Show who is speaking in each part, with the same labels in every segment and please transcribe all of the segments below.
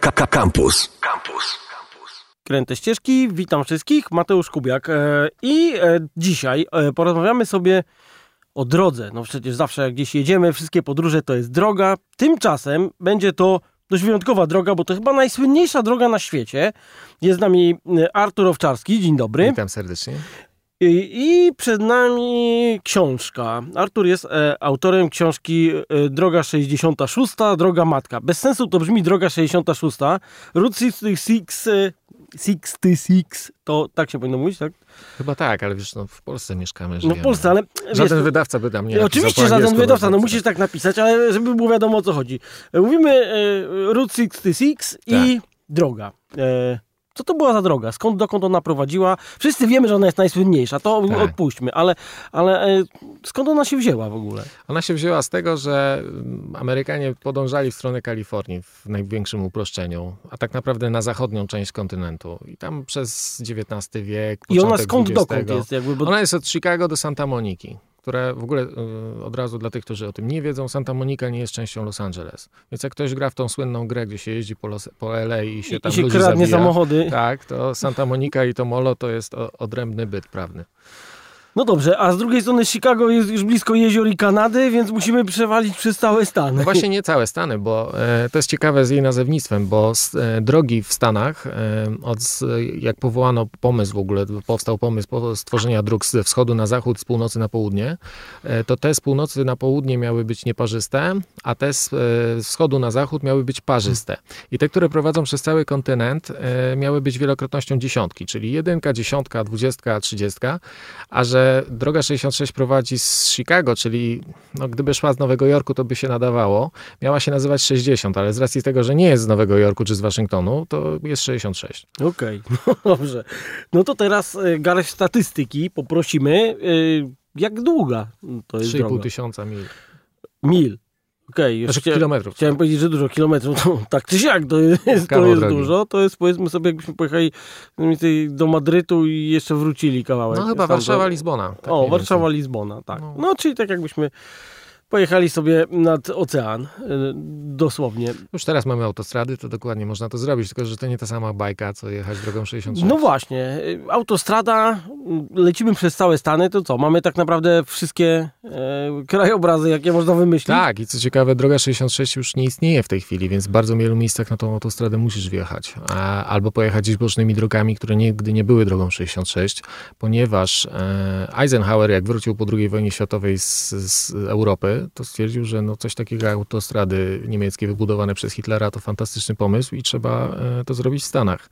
Speaker 1: Campus. Campus.
Speaker 2: Kręte ścieżki, witam wszystkich, Mateusz Kubiak e, i e, dzisiaj e, porozmawiamy sobie o drodze. No przecież zawsze jak gdzieś jedziemy, wszystkie podróże to jest droga. Tymczasem będzie to dość wyjątkowa droga, bo to chyba najsłynniejsza droga na świecie. Jest z nami Artur Owczarski, dzień dobry.
Speaker 3: Witam serdecznie.
Speaker 2: I, I przed nami książka. Artur jest e, autorem książki e, Droga 66, Droga Matka. Bez sensu to brzmi Droga 66. Route 66, e, 66, to tak się powinno mówić, tak?
Speaker 3: Chyba tak, ale wiesz, no w Polsce mieszkamy,
Speaker 2: No
Speaker 3: żyjemy.
Speaker 2: w Polsce, ale
Speaker 3: Żaden
Speaker 2: wiesz,
Speaker 3: wydawca by tam nie
Speaker 2: Oczywiście żaden wydawca, no
Speaker 3: tak,
Speaker 2: musisz tak napisać, ale żeby było wiadomo o co chodzi. E, Mówimy e, Route 66 i droga. E, co to była za droga? Skąd, dokąd ona prowadziła? Wszyscy wiemy, że ona jest najsłynniejsza, to
Speaker 3: Tak.
Speaker 2: odpuśćmy, ale, ale e, skąd ona się wzięła w ogóle?
Speaker 3: Ona się wzięła z tego, że mm, Amerykanie podążali w stronę Kalifornii w największym uproszczeniu, a tak naprawdę na zachodnią część kontynentu. I tam przez XIX wiek,
Speaker 2: I ona skąd
Speaker 3: XX,
Speaker 2: dokąd jest? Jakby, bo...
Speaker 3: Ona jest od Chicago do Santa Moniki, które w ogóle y, od razu dla tych, którzy o tym nie wiedzą, Santa Monica nie jest częścią Los Angeles. Więc jak ktoś gra w tą słynną grę, gdzie się jeździ po, Los, po LA i się tam
Speaker 2: I się
Speaker 3: ludzi
Speaker 2: kradnie
Speaker 3: zabija,
Speaker 2: samochody.
Speaker 3: Tak, to Santa Monica i to Molo to jest odrębny byt prawny.
Speaker 2: No dobrze, a z drugiej strony Chicago jest już blisko jezior i Kanady, więc musimy przewalić przez całe Stany.
Speaker 3: No właśnie nie całe Stany, bo e, to jest ciekawe z jej nazewnictwem, bo s- e, drogi w Stanach, e, od, jak powołano pomysł w ogóle, powstał pomysł po- stworzenia dróg ze wschodu na zachód, z północy na południe, e, to te z północy na południe miały być nieparzyste, a te z, e, z wschodu na zachód miały być parzyste. I te, które prowadzą przez cały kontynent, e, miały być wielokrotnością dziesiątki, czyli jedynka, dziesiątka, dwudziestka, trzydziestka, a że droga 66 prowadzi z Chicago, czyli no, gdyby szła z Nowego Jorku, to by się nadawało. Miała się nazywać 60, ale z racji tego, że nie jest z Nowego Jorku czy z Waszyngtonu, to jest 66.
Speaker 2: Okej, no dobrze. No to teraz e, garść statystyki poprosimy. E, Jak długa to jest
Speaker 3: 3,5
Speaker 2: droga?
Speaker 3: tysiąca mil.
Speaker 2: Mil. Okej, już
Speaker 3: Znaczy
Speaker 2: chcia-
Speaker 3: kilometrów.
Speaker 2: Chciałem powiedzieć, że dużo kilometrów, to tak czy siak to jest, to jest dużo. To jest powiedzmy sobie, jakbyśmy pojechali do Madrytu i jeszcze wrócili kawałek.
Speaker 3: No chyba
Speaker 2: stamtąd.
Speaker 3: Warszawa, Lizbona. Tak
Speaker 2: o,
Speaker 3: mniej
Speaker 2: Warszawa,
Speaker 3: więcej.
Speaker 2: Lizbona, tak. No.
Speaker 3: No.
Speaker 2: czyli tak jakbyśmy pojechali sobie nad ocean, y, dosłownie.
Speaker 3: Już teraz mamy autostrady, to dokładnie można to zrobić, tylko że to nie ta sama bajka, co jechać drogą 66.
Speaker 2: No właśnie, y, autostrada, y, lecimy przez całe Stany, to co? Mamy tak naprawdę wszystkie e, krajobrazy, jakie można wymyślić.
Speaker 3: Tak, i co ciekawe, droga 66 już nie istnieje w tej chwili, więc w bardzo wielu miejscach na tą autostradę musisz wjechać. A, albo pojechać gdzieś bocznymi drogami, które nigdy nie były drogą 66, ponieważ e, Eisenhower, jak wrócił po II wojnie światowej z, z Europy, to stwierdził, że no coś takiego jak autostrady niemieckie wybudowane przez Hitlera to fantastyczny pomysł i trzeba e, to zrobić w Stanach.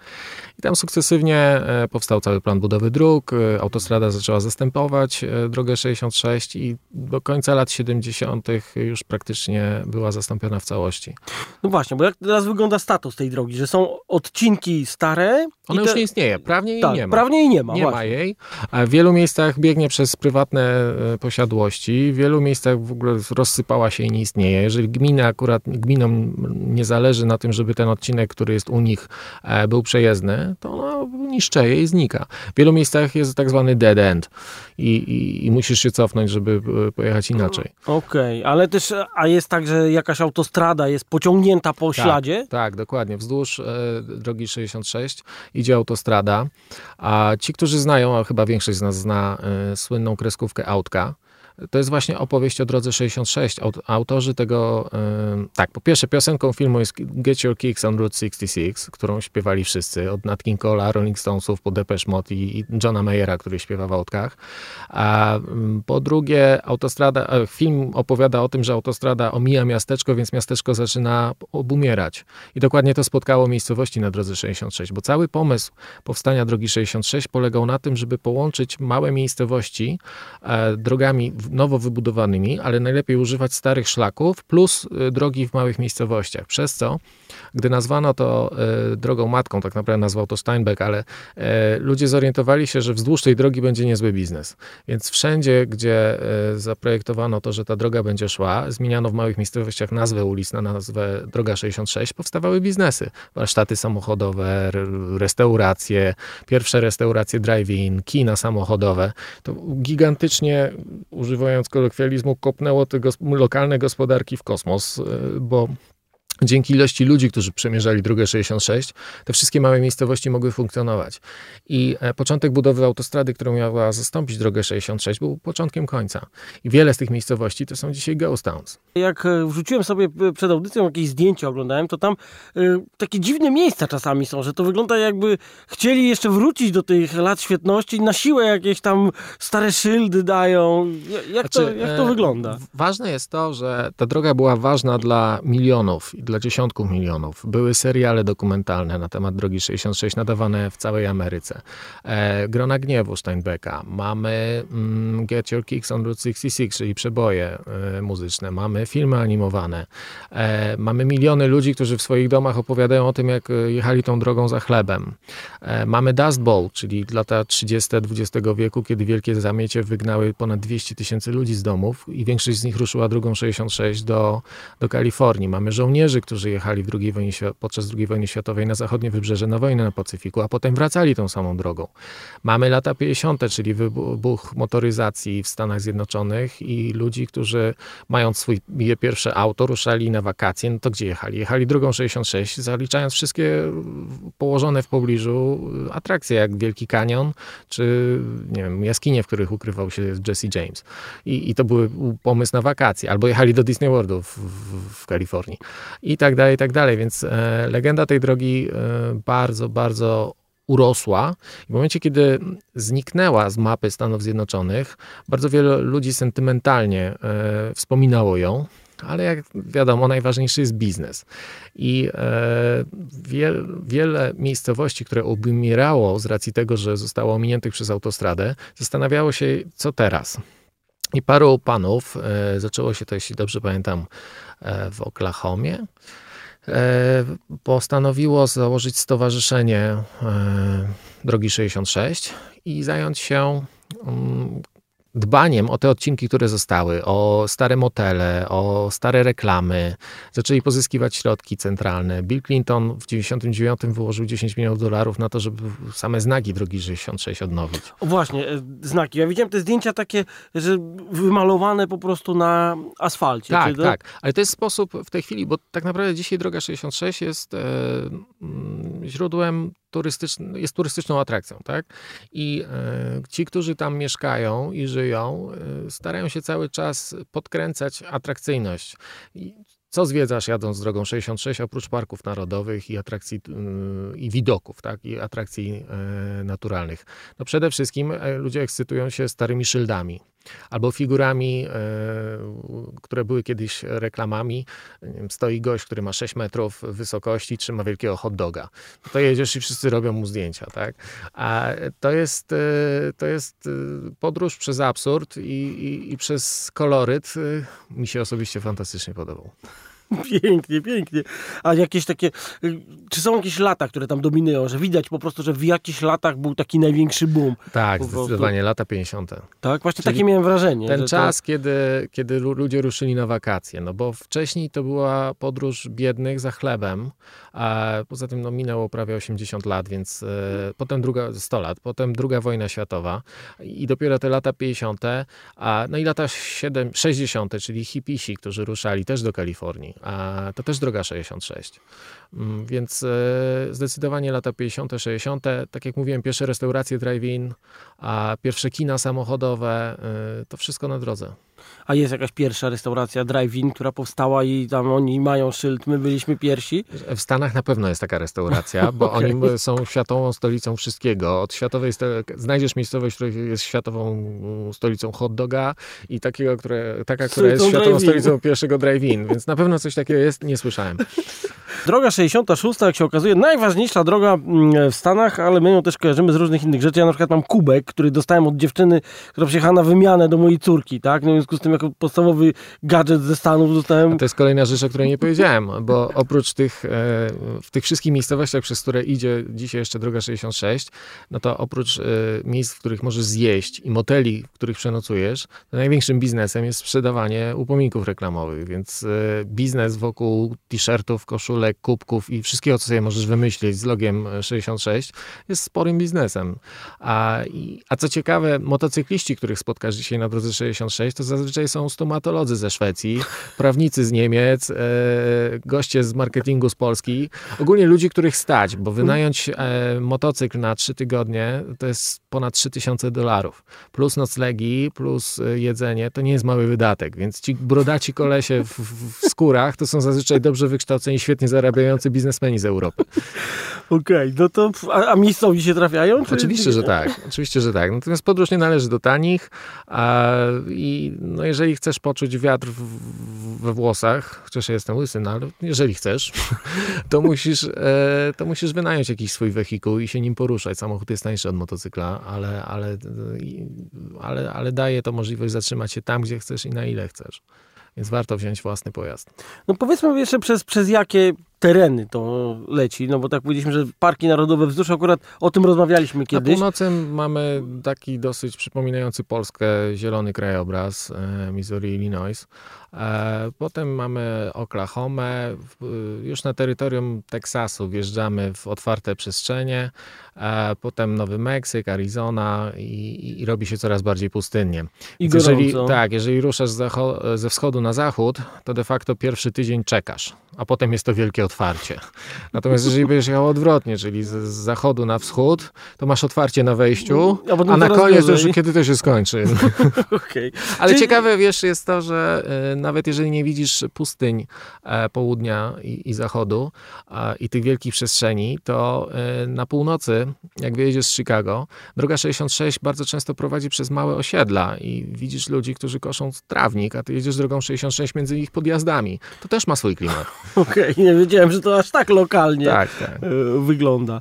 Speaker 3: I tam sukcesywnie e, powstał cały plan budowy dróg, e, autostrada zaczęła zastępować drogę 66 i do końca lat 70. już praktycznie była zastąpiona w całości.
Speaker 2: No właśnie, bo jak teraz wygląda status tej drogi, że są odcinki stare.
Speaker 3: Ona
Speaker 2: i
Speaker 3: już
Speaker 2: te-
Speaker 3: nie istnieje, prawnie jej
Speaker 2: tak,
Speaker 3: nie ma.
Speaker 2: prawnie jej nie ma.
Speaker 3: Nie
Speaker 2: właśnie.
Speaker 3: ma jej. A w wielu miejscach biegnie przez prywatne posiadłości. W wielu miejscach w ogóle rozsypała się i nie istnieje. Jeżeli gmina akurat, gminom nie zależy na tym, żeby ten odcinek, który jest u nich, e, był przejezdny, to ona niszczeje i znika. W wielu miejscach jest tak zwany dead end i, i, i musisz się cofnąć, żeby e, pojechać inaczej.
Speaker 2: Okej, ale też, a jest tak, że jakaś autostrada jest pociągnięta po śladzie?
Speaker 3: Tak, dokładnie. Wzdłuż e, drogi 66 idzie autostrada, a ci, którzy znają, a chyba większość z nas zna e, słynną kreskówkę Autka, to jest właśnie opowieść o drodze 66. Aut- Autorzy tego, tak, po pierwsze piosenką filmu jest Get Your Kicks on Route 66, którą śpiewali wszyscy, od Nat King Cole'a, Rolling Stonesów, po Depeche Mode i, i Johna Mayera, który śpiewa w Autkach. A mm, po drugie, autostrada, e, film opowiada o tym, że autostrada omija miasteczko, więc miasteczko zaczyna obumierać. I dokładnie to spotkało miejscowości na drodze 66, bo cały pomysł powstania drogi 66 polegał na tym, żeby połączyć małe miejscowości e, drogami w- nowo wybudowanymi, ale najlepiej używać starych szlaków plus e, drogi w małych miejscowościach. Przez co, gdy nazwano to e, drogą matką, tak naprawdę nazwał to Steinbeck, ale e, ludzie zorientowali się, że wzdłuż tej drogi będzie niezły biznes. Więc wszędzie, gdzie zaprojektowano to, że ta droga będzie szła, zmieniano w małych miejscowościach nazwę ulic na nazwę Droga 66, powstawały biznesy. Warsztaty samochodowe, restauracje, pierwsze restauracje drive-in, kina samochodowe. To gigantycznie, używając kolokwializmu, kopnęło te gos- lokalne gospodarki w kosmos, e, bo dzięki ilości ludzi, którzy przemierzali drogę 66, te wszystkie małe miejscowości mogły funkcjonować. I e, początek budowy autostrady, którą miała zastąpić drogę 66, był początkiem końca. I wiele z tych miejscowości to są dzisiaj ghost towns.
Speaker 2: Jak e, wrzuciłem sobie e, przed audycją jakieś zdjęcia, oglądałem, to tam y, takie dziwne miejsca czasami są, że to wygląda jakby chcieli jeszcze wrócić do tych lat świetności, na siłę jakieś tam stare szyldy dają. Jak, znaczy, to, jak to wygląda?
Speaker 3: Ważne jest to, że ta droga była ważna dla milionów i dla dziesiątków milionów. Były seriale dokumentalne na temat Drogi 66 nadawane w całej Ameryce. E, Grona Gniewu Steinbecka. Mamy mm, Get Your Kicks on Route 66, czyli przeboje e, muzyczne. Mamy filmy animowane. E, mamy miliony ludzi, którzy w swoich domach opowiadają o tym, jak e, jechali tą drogą za chlebem. E, mamy Dust Bowl, czyli lata 30. XX wieku, kiedy wielkie zamiecie wygnały ponad 200 tysięcy ludzi z domów i większość z nich ruszyła drogą 66 do, do Kalifornii. Mamy żołnierzy, którzy jechali w II wojnie, podczas II wojny światowej na zachodnie wybrzeże na wojnę na Pacyfiku, a potem wracali tą samą drogą. Mamy lata 50., czyli wybuch motoryzacji w Stanach Zjednoczonych i ludzi, którzy mając swój pierwsze auto, ruszali na wakacje, no to gdzie jechali? Jechali drogą 66, zaliczając wszystkie położone w pobliżu atrakcje, jak Wielki Kanion, czy nie wiem, jaskinie, w których ukrywał się Jesse James. I, i to był pomysł na wakacje. Albo jechali do Disney Worldu w, w, w Kalifornii i tak dalej, i tak dalej. Więc e, legenda tej drogi e, bardzo, bardzo urosła. W momencie, kiedy zniknęła z mapy Stanów Zjednoczonych, bardzo wiele ludzi sentymentalnie e, wspominało ją. Ale jak wiadomo, najważniejszy jest biznes. I e, wiel, wiele miejscowości, które obumierało z racji tego, że zostało ominiętych przez autostradę, zastanawiało się, co teraz. I paru panów, e, zaczęło się to, jeśli dobrze pamiętam, w Oklahomie, e, postanowiło założyć stowarzyszenie Drogi 66 i zająć się mm, dbaniem o te odcinki, które zostały, o stare motele, o stare reklamy. Zaczęli pozyskiwać środki centralne. Bill Clinton w 1999 wyłożył 10 milionów dolarów na to, żeby same znaki drogi 66 odnowić.
Speaker 2: O właśnie, e, znaki. Ja widziałem te zdjęcia takie, że wymalowane po prostu na asfalcie.
Speaker 3: Tak, tak. Ale to jest sposób w tej chwili, bo tak naprawdę dzisiaj droga 66 jest e, mm, źródłem turystyczny, jest turystyczną atrakcją, tak? I e, ci, którzy tam mieszkają i żyją, e, starają się cały czas podkręcać atrakcyjność. I co zwiedzasz jadąc drogą 66 oprócz parków narodowych i atrakcji yy, i widoków, tak, i atrakcji naturalnych? No przede wszystkim ludzie ekscytują się starymi szyldami albo figurami, które były kiedyś reklamami. Stoi gość, który ma 6 metrów wysokości, trzyma wielkiego hot doga. To jedziesz i wszyscy robią mu zdjęcia, tak? A to jest, to jest podróż przez absurd i, i, i przez koloryt. Mi się osobiście fantastycznie podobał.
Speaker 2: Pięknie, pięknie. A jakieś takie, y, czy są jakieś lata, które tam dominują, że widać po prostu, że w jakichś latach był taki największy boom?
Speaker 3: Tak, zdecydowanie, lata 50.
Speaker 2: Tak, właśnie Czyli takie miałem wrażenie.
Speaker 3: Ten czas, to... kiedy, kiedy ludzie ruszyli na wakacje, no bo wcześniej to była podróż biednych za chlebem, a poza tym no, minęło prawie 80 lat, więc e, potem druga, 100 lat, potem druga wojna światowa i dopiero te lata 50, a no i lata 7, 60, czyli hipisi, którzy ruszali też do Kalifornii to też droga 66. Mm, więc e, zdecydowanie lata 50., 60., tak jak mówiłem, pierwsze restauracje drive-in, a pierwsze kina samochodowe, e, to wszystko na drodze.
Speaker 2: A jest jakaś pierwsza restauracja drive-in, która powstała i tam oni mają szyld, my byliśmy pierwsi?
Speaker 3: W Stanach na pewno jest taka restauracja, bo okay. oni są światową stolicą wszystkiego. Od światowej znajdziesz miejscowość, która jest światową stolicą hot doga i takiego, które, taka, która jest światową stolicą pierwszego drive-in, więc na pewno coś takiego jest, nie słyszałem.
Speaker 2: Droga 66, jak się okazuje, najważniejsza droga mm, w Stanach, ale my ją też kojarzymy z różnych innych rzeczy. Ja na przykład mam kubek, który dostałem od dziewczyny, która przyjechała na wymianę do mojej córki, tak? No, w związku z tym jako podstawowy gadżet ze Stanów dostałem...
Speaker 3: A to jest kolejna rzecz, o której nie powiedziałem, bo oprócz tych, e, w tych wszystkich miejscowościach, przez które idzie dzisiaj jeszcze droga 66, no to oprócz e, miejsc, w których możesz zjeść i moteli, w których przenocujesz, to największym biznesem jest sprzedawanie upominków reklamowych, więc e, biznes wokół t-shirtów, koszulek, kubków i wszystkiego, co sobie możesz wymyślić z logiem 66, jest sporym biznesem. A, a co ciekawe, motocykliści, których spotkasz dzisiaj na drodze 66, to zazwyczaj są stomatolodzy ze Szwecji, prawnicy z Niemiec, e, goście z marketingu z Polski. Ogólnie ludzi, których stać, bo wynająć e, motocykl na trzy tygodnie to jest ponad 3000 dolarów. Plus noclegi, plus e, jedzenie, to nie jest mały wydatek. Więc ci brodaci kolesie w, w skórach to są zazwyczaj dobrze wykształceni, świetnie zarabiający biznesmeni z Europy.
Speaker 2: Okej, no to a, a miejscowi się trafiają?
Speaker 3: Czy... Oczywiście, że tak. Oczywiście, że tak. Natomiast podróż nie należy do tanich a, i no, jeżeli chcesz poczuć wiatr w, we włosach, chociaż ja jestem łysy, no ale jeżeli chcesz, to musisz, e, to musisz wynająć jakiś swój wehikuł i się nim poruszać. Samochód jest tańszy od motocykla, ale, ale, ale, ale daje to możliwość zatrzymać się tam, gdzie chcesz i na ile chcesz. Więc warto wziąć własny pojazd.
Speaker 2: No powiedzmy jeszcze przez, przez jakie tereny to leci, no bo tak powiedzieliśmy, że parki narodowe wzdłuż, akurat o tym rozmawialiśmy kiedyś.
Speaker 3: Na północy mamy taki dosyć przypominający Polskę zielony krajobraz, e, Missouri, Illinois. E, potem mamy Oklahomę, już na terytorium Teksasu wjeżdżamy w otwarte przestrzenie, e, potem Nowy Meksyk, Arizona i, i robi się coraz bardziej pustynnie.
Speaker 2: I jeżeli,
Speaker 3: tak, jeżeli ruszasz ze wschodu na zachód, to de facto pierwszy tydzień czekasz, a potem jest to wielkie otwarcie. Natomiast jeżeli będziesz jechał odwrotnie, czyli z, z zachodu na wschód, to masz otwarcie na wejściu, a, a na koniec już kiedy to się skończy.
Speaker 2: okay.
Speaker 3: Ale czyli... ciekawe, wiesz, jest to, że y, nawet jeżeli nie widzisz pustyń e, południa i, i zachodu i tych wielkich przestrzeni, to e, na północy, jak wyjedziesz z Chicago, droga 66 bardzo często prowadzi przez małe osiedla i widzisz ludzi, którzy koszą trawnik, a ty jedziesz drogą 66 między ich podjazdami. To też ma swój klimat.
Speaker 2: Okej, okay, nie wiedziałem, że to aż tak lokalnie
Speaker 3: tak, tak.
Speaker 2: E, wygląda.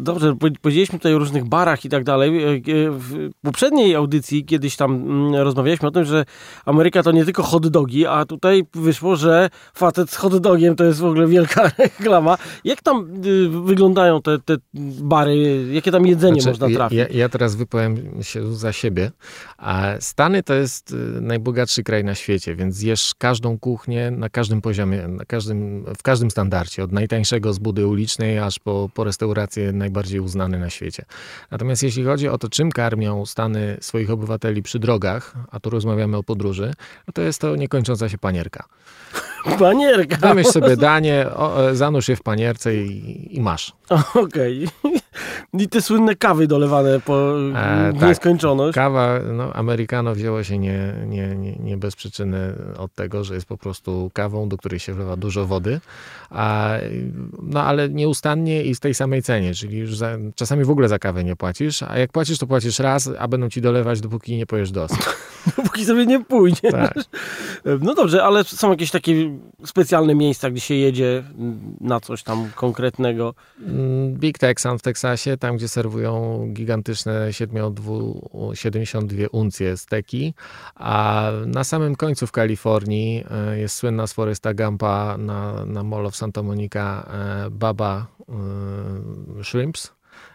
Speaker 2: Dobrze, powiedzieliśmy tutaj o różnych barach i tak dalej. W poprzedniej audycji kiedyś tam mm, rozmawialiśmy o tym, że Ameryka to nie tylko hot dogi, a tutaj wyszło, że facet z hot dogiem to jest w ogóle wielka reklama. Jak tam y, wyglądają te, te bary? Jakie tam jedzenie znaczy, można trafić?
Speaker 3: Ja, ja, teraz wypowiem się za siebie. A Stany to jest y, najbogatszy kraj na świecie, więc zjesz każdą kuchnię na każdym poziomie, na każdym, w każdym standardzie. Od najtańszego z budy ulicznej, aż po, po restauracje najbardziej uznane na świecie. Natomiast jeśli chodzi o to, czym karmią Stany swoich obywateli przy drogach, a tu rozmawiamy o podróży, no to jest to niekończąca się panierka.
Speaker 2: Panierka.
Speaker 3: Wymyśl sobie danie, o, e, zanurz je w panierce i, i masz.
Speaker 2: Okej. Okay. I te słynne kawy dolewane po e, tak. nieskończoność.
Speaker 3: Kawa, no, americano wzięło się nie, nie, nie, nie bez przyczyny od tego, że jest po prostu kawą, do której się wlewa dużo wody, a, no ale nieustannie i z tej samej cenie, czyli już za, czasami w ogóle za kawę nie płacisz, a jak płacisz, to płacisz raz, a będą ci dolewać, dopóki nie pojesz dos.
Speaker 2: dopóki sobie nie pójdzie. Tak. No dobrze, ale są jakieś takie specjalne miejsca, gdzie się jedzie na coś tam konkretnego?
Speaker 3: Mm, Big Texan w Teksasie, tam gdzie serwują gigantyczne 72 uncje steki, a na samym końcu w Kalifornii e, jest słynna z Foresta Gampa na, na Mall of Santa Monica e, Baba e, Shrimps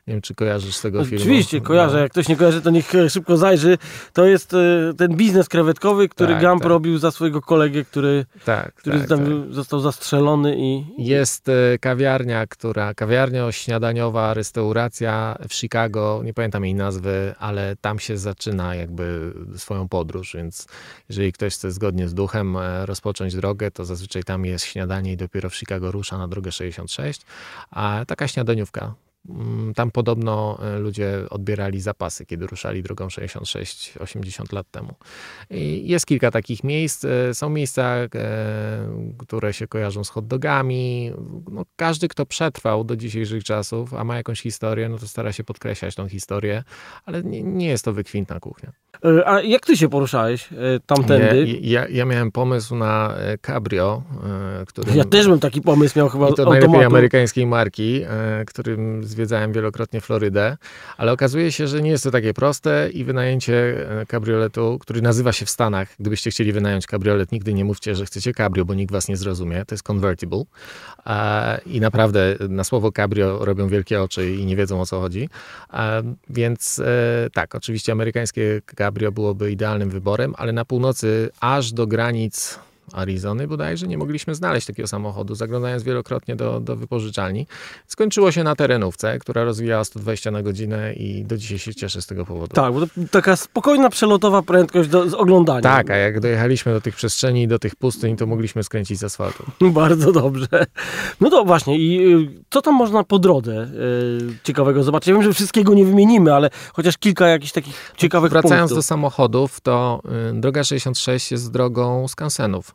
Speaker 3: nie wiem, czy kojarzysz z tego
Speaker 2: Oczywiście,
Speaker 3: filmu.
Speaker 2: Oczywiście, kojarzę. Jak ktoś nie kojarzy, to niech szybko zajrzy. To jest e, ten biznes krewetkowy, który tak, Gump tak. robił za swojego kolegę, który, tak, który tak, tam tak. został zastrzelony i...
Speaker 3: Jest e, kawiarnia, która, kawiarnia śniadaniowa, restauracja w Chicago, nie pamiętam jej nazwy, ale tam się zaczyna jakby swoją podróż, więc jeżeli ktoś chce zgodnie z duchem e, rozpocząć drogę, to zazwyczaj tam jest śniadanie i dopiero w Chicago rusza na drogę 66, a taka śniadaniówka tam podobno e, ludzie odbierali zapasy, kiedy ruszali drogą 66 80 lat temu. I jest kilka takich miejsc. E, są miejsca, e, które się kojarzą z hotdogami. No, każdy, kto przetrwał do dzisiejszych czasów, a ma jakąś historię, no to stara się podkreślać tą historię, ale nie, nie jest to wykwintna kuchnia.
Speaker 2: A jak ty się poruszałeś tamtędy?
Speaker 3: Ja, ja, ja miałem pomysł na cabrio,
Speaker 2: który... Ja też bym taki pomysł miał chyba
Speaker 3: I to najlepiej amerykańskiej marki, którym zwiedzałem wielokrotnie Florydę, ale okazuje się, że nie jest to takie proste i wynajęcie e, kabrioletu, który nazywa się w Stanach, gdybyście chcieli wynająć kabriolet, nigdy nie mówcie, że chcecie cabrio, bo nikt was nie zrozumie, to jest convertible. I naprawdę na słowo cabrio robią wielkie oczy i nie wiedzą o co chodzi, więc e, tak, oczywiście amerykańskie cabrio byłoby idealnym wyborem, ale na północy aż do granic Arizony bodajże, nie mogliśmy znaleźć takiego samochodu, zaglądając wielokrotnie do, do wypożyczalni. Skończyło się na terenówce, która rozwijała 120 na godzinę i do dzisiaj się cieszę z tego powodu.
Speaker 2: Tak, bo to taka spokojna, przelotowa prędkość do, z oglądania.
Speaker 3: Tak, a jak dojechaliśmy do tych przestrzeni i do tych pustyń, to mogliśmy skręcić z asfaltu.
Speaker 2: Bardzo dobrze. No to właśnie, i y, co tam można po drodze y, ciekawego zobaczyć? Ja wiem, że wszystkiego nie wymienimy, ale chociaż kilka jakichś takich ciekawych
Speaker 3: Wracając
Speaker 2: punktów.
Speaker 3: do samochodów, to y, droga 66 jest drogą skansenów.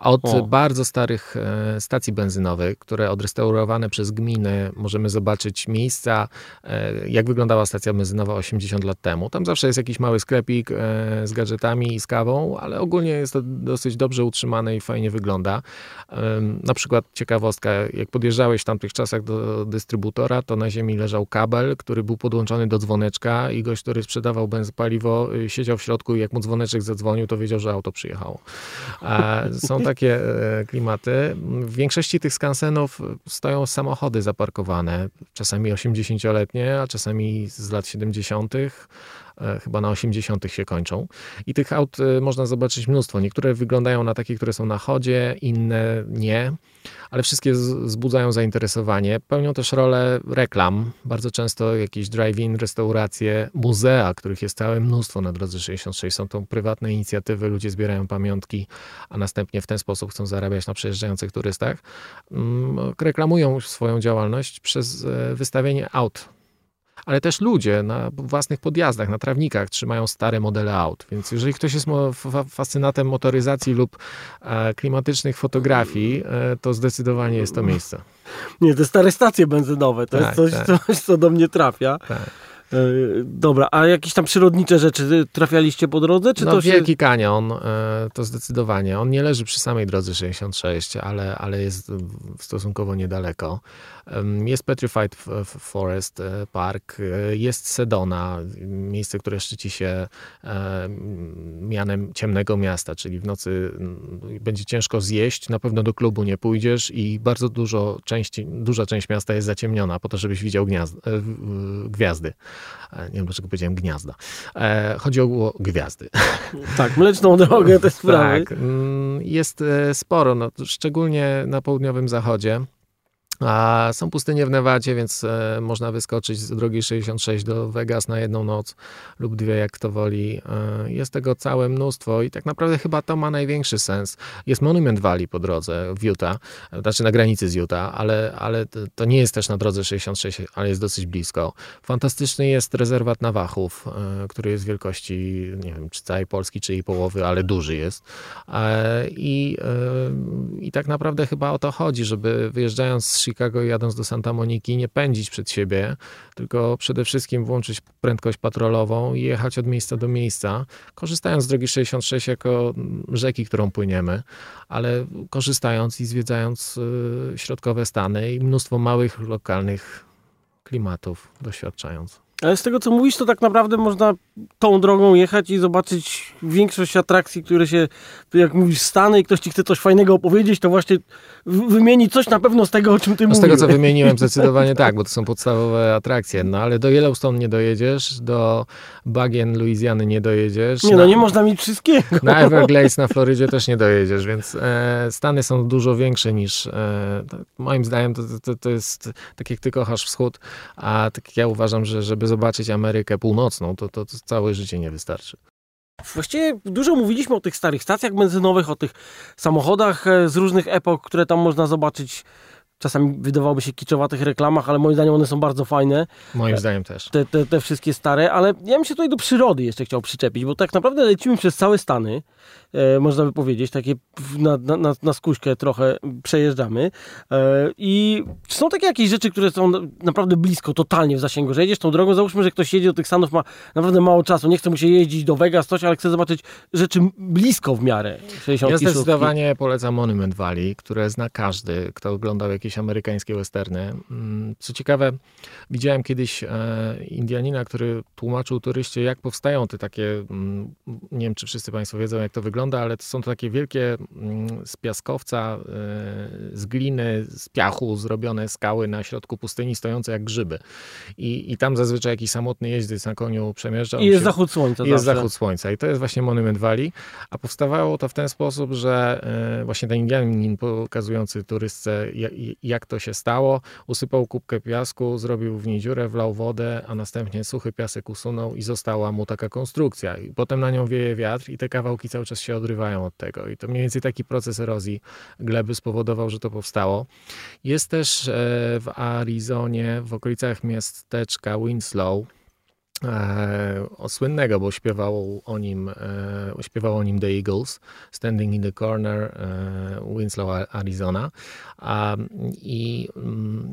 Speaker 3: Od
Speaker 2: O.
Speaker 3: bardzo starych e, stacji benzynowych, które odrestaurowane przez gminy, możemy zobaczyć miejsca, e, jak wyglądała stacja benzynowa 80 lat temu. Tam zawsze jest jakiś mały sklepik e, z gadżetami i z kawą, ale ogólnie jest to dosyć dobrze utrzymane i fajnie wygląda. Na przykład ciekawostka, jak podjeżdżałeś w tamtych czasach do dystrybutora, to na ziemi leżał kabel, który był podłączony do dzwoneczka i gość, który sprzedawał benzopaliwo, y, siedział w środku i jak mu dzwoneczek zadzwonił, to wiedział, że auto przyjechało. Są takie e, klimaty. W większości tych skansenów stoją samochody zaparkowane, czasami 80-letnie, a czasami z lat 70 e, chyba na 80 się kończą. I tych aut e, można zobaczyć mnóstwo. Niektóre wyglądają na takie, które są na chodzie, inne nie, ale wszystkie wzbudzają zainteresowanie. Pełnią też rolę reklam. Bardzo często jakieś drive-in, restauracje, muzea, których jest całe mnóstwo na drodze 66. Są to prywatne inicjatywy, ludzie zbierają pamiątki, a następnie w ten sposób chcą zarabiać na przejeżdżających turystach. Mm, Reklamują swoją działalność przez e, wystawienie aut ale też ludzie na własnych podjazdach, na trawnikach trzymają stare modele aut. Więc jeżeli ktoś jest fascynatem motoryzacji lub e, klimatycznych fotografii, e, to zdecydowanie jest to miejsce.
Speaker 2: Nie, te stare stacje benzynowe, to
Speaker 3: Tak,
Speaker 2: jest coś,
Speaker 3: tak.
Speaker 2: coś, co do mnie trafia.
Speaker 3: Tak.
Speaker 2: Y, Dobra, a jakieś tam przyrodnicze rzeczy y, trafialiście po drodze? Czy
Speaker 3: no,
Speaker 2: to się...
Speaker 3: Wielki Kanion e, to zdecydowanie. On nie leży przy samej drodze 66, ale, ale jest w- stosunkowo niedaleko. Jest Petrified Forest e, Park, e, jest Sedona, miejsce, które szczyci się e, mianem ciemnego miasta, czyli w nocy mm, będzie ciężko zjeść, na pewno do klubu nie pójdziesz i bardzo dużo części, duża część miasta jest zaciemniona po to, żebyś widział gniazd, e, gwiazdy. E, Nie wiem, dlaczego powiedziałem gniazda. E, Chodzi o gwiazdy.
Speaker 2: Tak, mleczną drogę, te sprawy.
Speaker 3: Tak, mm, jest e, sporo, no, szczególnie na południowym zachodzie. A są pustynie w Nevadzie, więc e, można wyskoczyć z drogi 66 do Vegas na jedną noc lub dwie, jak kto woli. E, jest tego całe mnóstwo i tak naprawdę chyba to ma największy sens. Jest Monument Valley po drodze w Utah, znaczy na granicy z Utah, ale, ale to, nie jest też na drodze 66, ale jest dosyć blisko. Fantastyczny jest rezerwat Nawachów, e, który jest wielkości, nie wiem, czy całej Polski, czy jej połowy, ale duży jest. I, I tak naprawdę chyba o to chodzi, żeby wyjeżdżając z Chicago jadąc do Santa Moniki, nie pędzić przed siebie, tylko przede wszystkim włączyć prędkość patrolową i jechać od miejsca do miejsca, korzystając z drogi 66 jako mm, rzeki, którą płyniemy, ale korzystając i zwiedzając y, środkowe Stany i mnóstwo małych, lokalnych klimatów doświadczając.
Speaker 2: Ale z tego, co mówisz, to tak naprawdę można tą drogą jechać i zobaczyć większość atrakcji, które się, jak mówisz, Stany i ktoś ci chce coś fajnego opowiedzieć, to właśnie wymieni coś na pewno z tego, o czym ty
Speaker 3: No z
Speaker 2: mówisz.
Speaker 3: tego, co wymieniłem, zdecydowanie tak, bo to są podstawowe atrakcje. No ale do Yellowstone nie dojedziesz, do bagien Luizjany nie dojedziesz.
Speaker 2: Nie no,
Speaker 3: na,
Speaker 2: nie można mieć wszystkiego.
Speaker 3: Na Everglades na Florydzie też nie dojedziesz, więc e, Stany są dużo większe niż, e, to, moim zdaniem, to, to, to jest tak jak ty kochasz wschód, a tak jak ja uważam, że żeby zobaczyć Amerykę Północną, to, to, to całe życie nie wystarczy.
Speaker 2: Właściwie dużo mówiliśmy o tych starych stacjach benzynowych, o tych samochodach e, z różnych epok, które tam można zobaczyć. Czasami wydawałoby się kiczowatych reklamach, ale moim zdaniem one są bardzo fajne.
Speaker 3: Moim
Speaker 2: E,
Speaker 3: zdaniem też.
Speaker 2: te, te, te wszystkie stare, ale ja bym się tutaj do przyrody jeszcze chciał przyczepić, bo tak naprawdę lecimy przez całe Stany, e, można by powiedzieć, takie na, na, na, skuśkę trochę przejeżdżamy e, i czy są takie jakieś rzeczy, które są na- naprawdę blisko, totalnie w zasięgu, że jedziesz tą drogą, załóżmy, że ktoś jedzie do tych Stanów, ma naprawdę mało czasu, nie chce mu się jeździć do Vegas, coś, ale chce zobaczyć rzeczy blisko w miarę 60
Speaker 3: Ja zdecydowanie polecam Monument Valley, które zna każdy, kto oglądał jakieś jakieś amerykańskie westerny. Mm, co ciekawe, widziałem kiedyś e, Indianina, który tłumaczył turyście, jak powstają te takie, mm, nie wiem czy wszyscy Państwo wiedzą, jak to wygląda, ale to są to takie wielkie mm, z piaskowca, z gliny, z piachu zrobione skały na środku pustyni, stojące jak grzyby. I, i tam zazwyczaj jakiś samotny jeździec na koniu przemierza.
Speaker 2: I jest się, zachód słońca.
Speaker 3: Jest zachód słońca. I to jest właśnie monument Wali. A powstawało to w ten sposób, że właśnie ten Indianin pokazujący turystce, jak to się stało. Usypał kubkę piasku, zrobił w niej dziurę, wlał wodę, a następnie suchy piasek usunął i została mu taka konstrukcja. I potem na nią wieje wiatr i te kawałki cały czas się odrywają od tego. I to mniej więcej taki proces erozji gleby spowodował, że to powstało. Jest też e, w Arizonie, w okolicach miasteczka Winslow, o słynnego, bo śpiewał o nim, e, śpiewał o nim The Eagles, Standing in the Corner, e, Winslow, Arizona. A, I mm,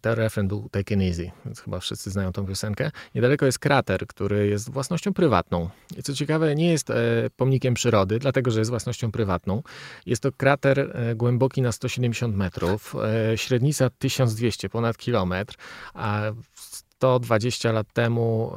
Speaker 3: ten refren był Taken Easy, więc chyba wszyscy znają tą piosenkę. Niedaleko jest krater, który jest własnością prywatną. I co ciekawe, nie jest e, pomnikiem przyrody, dlatego że jest własnością prywatną. Jest to krater e, głęboki na 170 metrów, e, średnica 1200, ponad kilometr, a 120 lat temu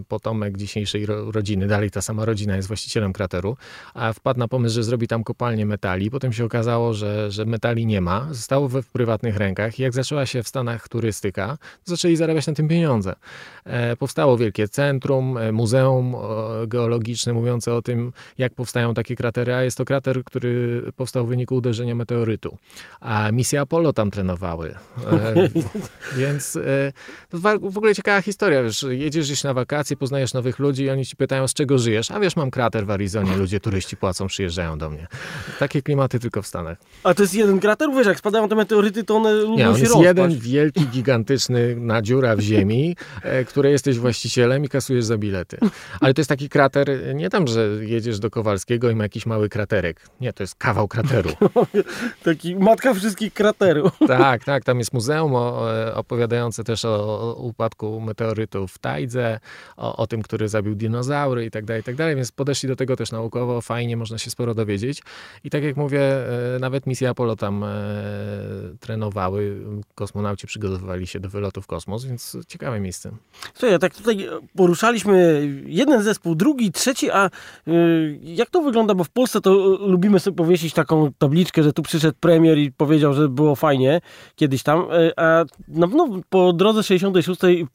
Speaker 3: y, potomek dzisiejszej rodziny, dalej ta sama rodzina jest właścicielem krateru, a wpadł na pomysł, że zrobi tam kopalnię metali. Potem się okazało, że, że metali nie ma, zostało we w prywatnych rękach. I jak zaczęła się w Stanach turystyka, zaczęli zarabiać na tym pieniądze. E, powstało wielkie centrum, e, muzeum geologiczne mówiące o tym, jak powstają takie kratery, a jest to krater, który powstał w wyniku uderzenia meteorytu. A misje Apollo tam trenowały. E, więc w ogóle ciekawa historia, wiesz, jedziesz gdzieś na wakacje, poznajesz nowych ludzi i oni ci pytają, z czego żyjesz, a wiesz, mam krater w Arizonie, ludzie, turyści płacą, przyjeżdżają do mnie. Takie klimaty tylko w Stanach.
Speaker 2: A to jest jeden krater? Wiesz, jak spadają te meteoryty, to one lubią
Speaker 3: Nie, on
Speaker 2: się
Speaker 3: jest
Speaker 2: rozpaść.
Speaker 3: jeden wielki, gigantyczny na dziura w ziemi, e, której jesteś właścicielem i kasujesz za bilety. Ale to jest taki krater, nie tam, że jedziesz do Kowalskiego i ma jakiś mały kraterek. Nie, to jest kawał krateru.
Speaker 2: taki matka wszystkich kraterów.
Speaker 3: tak, tak, tam jest muzeum e, opowiadające też o upadku meteorytu w Tajdze, o, o tym, który zabił dinozaury i tak dalej, i tak dalej, więc podeszli do tego też naukowo, fajnie, można się sporo dowiedzieć. I tak jak mówię, e, nawet misje Apollo tam e, trenowały, kosmonauci przygotowywali się do wylotu w kosmos, więc ciekawe miejsce.
Speaker 2: Słuchaj, tak tutaj poruszaliśmy jeden zespół, drugi, trzeci, a jak to wygląda, bo w Polsce to lubimy sobie powiesić taką tabliczkę, że tu przyszedł premier i powiedział, że było fajnie kiedyś tam, a pewno po drodze 66 tutaj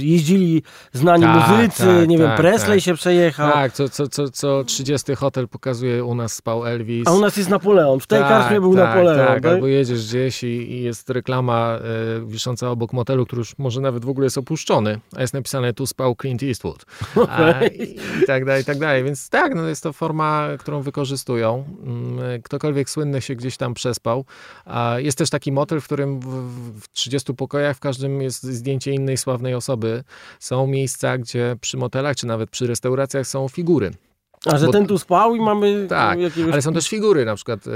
Speaker 2: jeździli znani tak, muzycy, tak, nie tak, wiem, Presley tak. się przejechał.
Speaker 3: Tak, co, co, co, co 30 hotel pokazuje, u nas spał Elvis.
Speaker 2: A u nas jest Napoleon, w tej tak, karczmie był
Speaker 3: tak,
Speaker 2: Napoleon.
Speaker 3: Tak, albo jedziesz gdzieś i, i jest reklama y, wisząca obok motelu, który już może nawet w ogóle jest opuszczony, a jest napisane tu spał Clint Eastwood. A, i, I tak dalej, i tak dalej. Więc tak, no jest to forma, którą wykorzystują. Mm, ktokolwiek słynny się gdzieś tam przespał. A jest też taki motel, w którym w, w 30 pokojach w każdym jest zdjęcie innej sławnej osoby. Są miejsca, gdzie przy motelach, czy nawet przy restauracjach są figury.
Speaker 2: A że Bo, ten tu spał i mamy...
Speaker 3: Tak, jakiegoś... ale są też figury, na przykład e,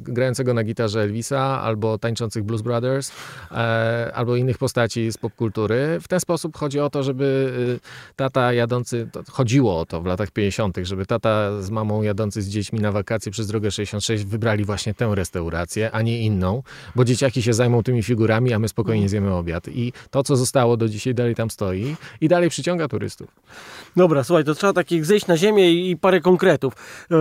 Speaker 3: grającego na gitarze Elvisa, albo tańczących Blues Brothers, e, albo innych postaci z popkultury. W ten sposób chodzi o to, żeby e, tata jadący, chodziło o to w latach 50., żeby tata z mamą jadący z dziećmi na wakacje przez drogę 66 wybrali właśnie tę restaurację, a nie inną, bo dzieciaki się zajmą tymi figurami, a my spokojnie mhm. zjemy obiad. I to, co zostało do dzisiaj, dalej tam stoi i dalej przyciąga turystów.
Speaker 2: Dobra, słuchaj, to trzeba takich zejść na ziemię i parę konkretów. E,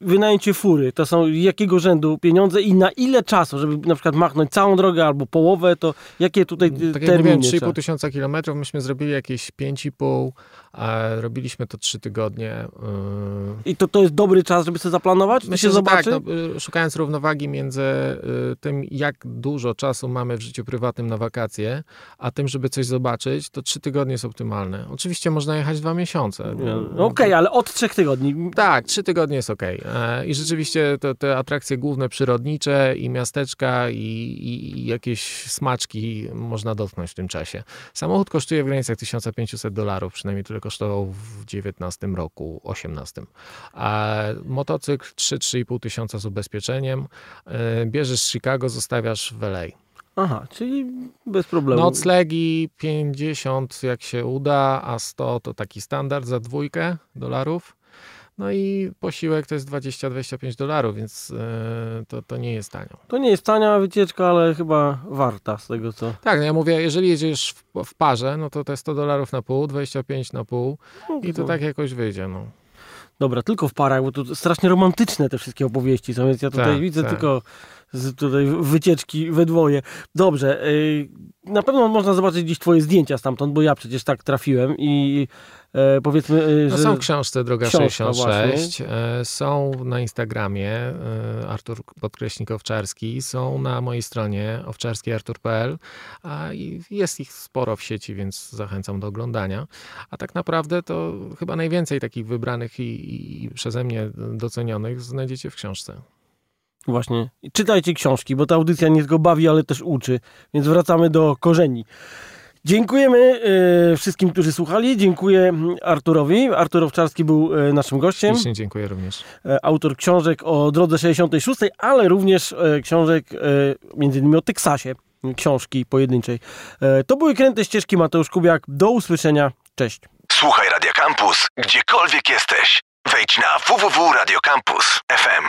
Speaker 2: wynajęcie fury, to są jakiego rzędu pieniądze i na ile czasu, żeby na przykład machnąć całą drogę albo połowę, to jakie tutaj tak terminy? Tak jak mówiłem,
Speaker 3: 3,5 tysiąca kilometrów, myśmy zrobili jakieś 5,5 a robiliśmy to trzy tygodnie.
Speaker 2: I to, to jest dobry czas, żeby sobie zaplanować?
Speaker 3: Myślę, się zobaczy? Tak, no, y, szukając równowagi między y, tym, jak dużo czasu mamy w życiu prywatnym na wakacje, a tym, żeby coś zobaczyć, to trzy tygodnie jest optymalne. Oczywiście można jechać dwa miesiące.
Speaker 2: No, okej, okay, ale od trzech tygodni.
Speaker 3: Tak, trzy tygodnie jest okej. Okay. I rzeczywiście to, te atrakcje główne przyrodnicze i miasteczka i, i, i jakieś smaczki można dotknąć w tym czasie. Samochód kosztuje w granicach 1500 dolarów, przynajmniej tyle kosztował w 19 roku, 18. A motocykl 3-3,5 tysiąca z ubezpieczeniem. E, bierzesz z Chicago, zostawiasz w LA.
Speaker 2: Aha, czyli bez problemu.
Speaker 3: Noclegi 50 jak się uda, a 100 to taki standard za dwójkę dolarów. No i posiłek to jest 20-25 dolarów, więc e, to, to nie jest tanio.
Speaker 2: To nie jest tania wycieczka, ale chyba warta z tego co.
Speaker 3: Tak, no ja mówię, jeżeli jedziesz w, w parze, no to te 100 dolarów na pół, 25 na pół i to tak jakoś wyjdzie, no.
Speaker 2: Dobra, tylko w parach, bo tu strasznie romantyczne te wszystkie opowieści są, więc ja tutaj
Speaker 3: Tak,
Speaker 2: widzę
Speaker 3: tak.
Speaker 2: tylko z tutaj wycieczki we dwoje. Dobrze, y, na pewno można zobaczyć gdzieś twoje zdjęcia stamtąd, bo ja przecież tak trafiłem i e, powiedzmy, y,
Speaker 3: No
Speaker 2: że...
Speaker 3: są w książce Droga
Speaker 2: Książka
Speaker 3: 66, e, są na Instagramie e, Artur Podkreśnik Owczarski, są na mojej stronie owczarskiartur.pl, a i jest ich sporo w sieci, więc zachęcam do oglądania. A tak naprawdę to chyba najwięcej takich wybranych i, i przeze mnie docenionych znajdziecie w książce.
Speaker 2: Właśnie. Czytajcie książki, bo ta audycja nie tylko bawi, ale też uczy. Więc wracamy do korzeni. Dziękujemy e, wszystkim, którzy słuchali. Dziękuję Arturowi. Artur Owczarski był e, naszym gościem.
Speaker 3: Ślicznie dziękuję również.
Speaker 2: E, autor książek o drodze 66, ale również e, książek e, między innymi o Teksasie. Książki pojedynczej. E, to były Kręte Ścieżki. Mateusz Kubiak. Do usłyszenia. Cześć.
Speaker 1: Słuchaj Radio Campus, gdziekolwiek jesteś. Wejdź na www.radiocampus.fm.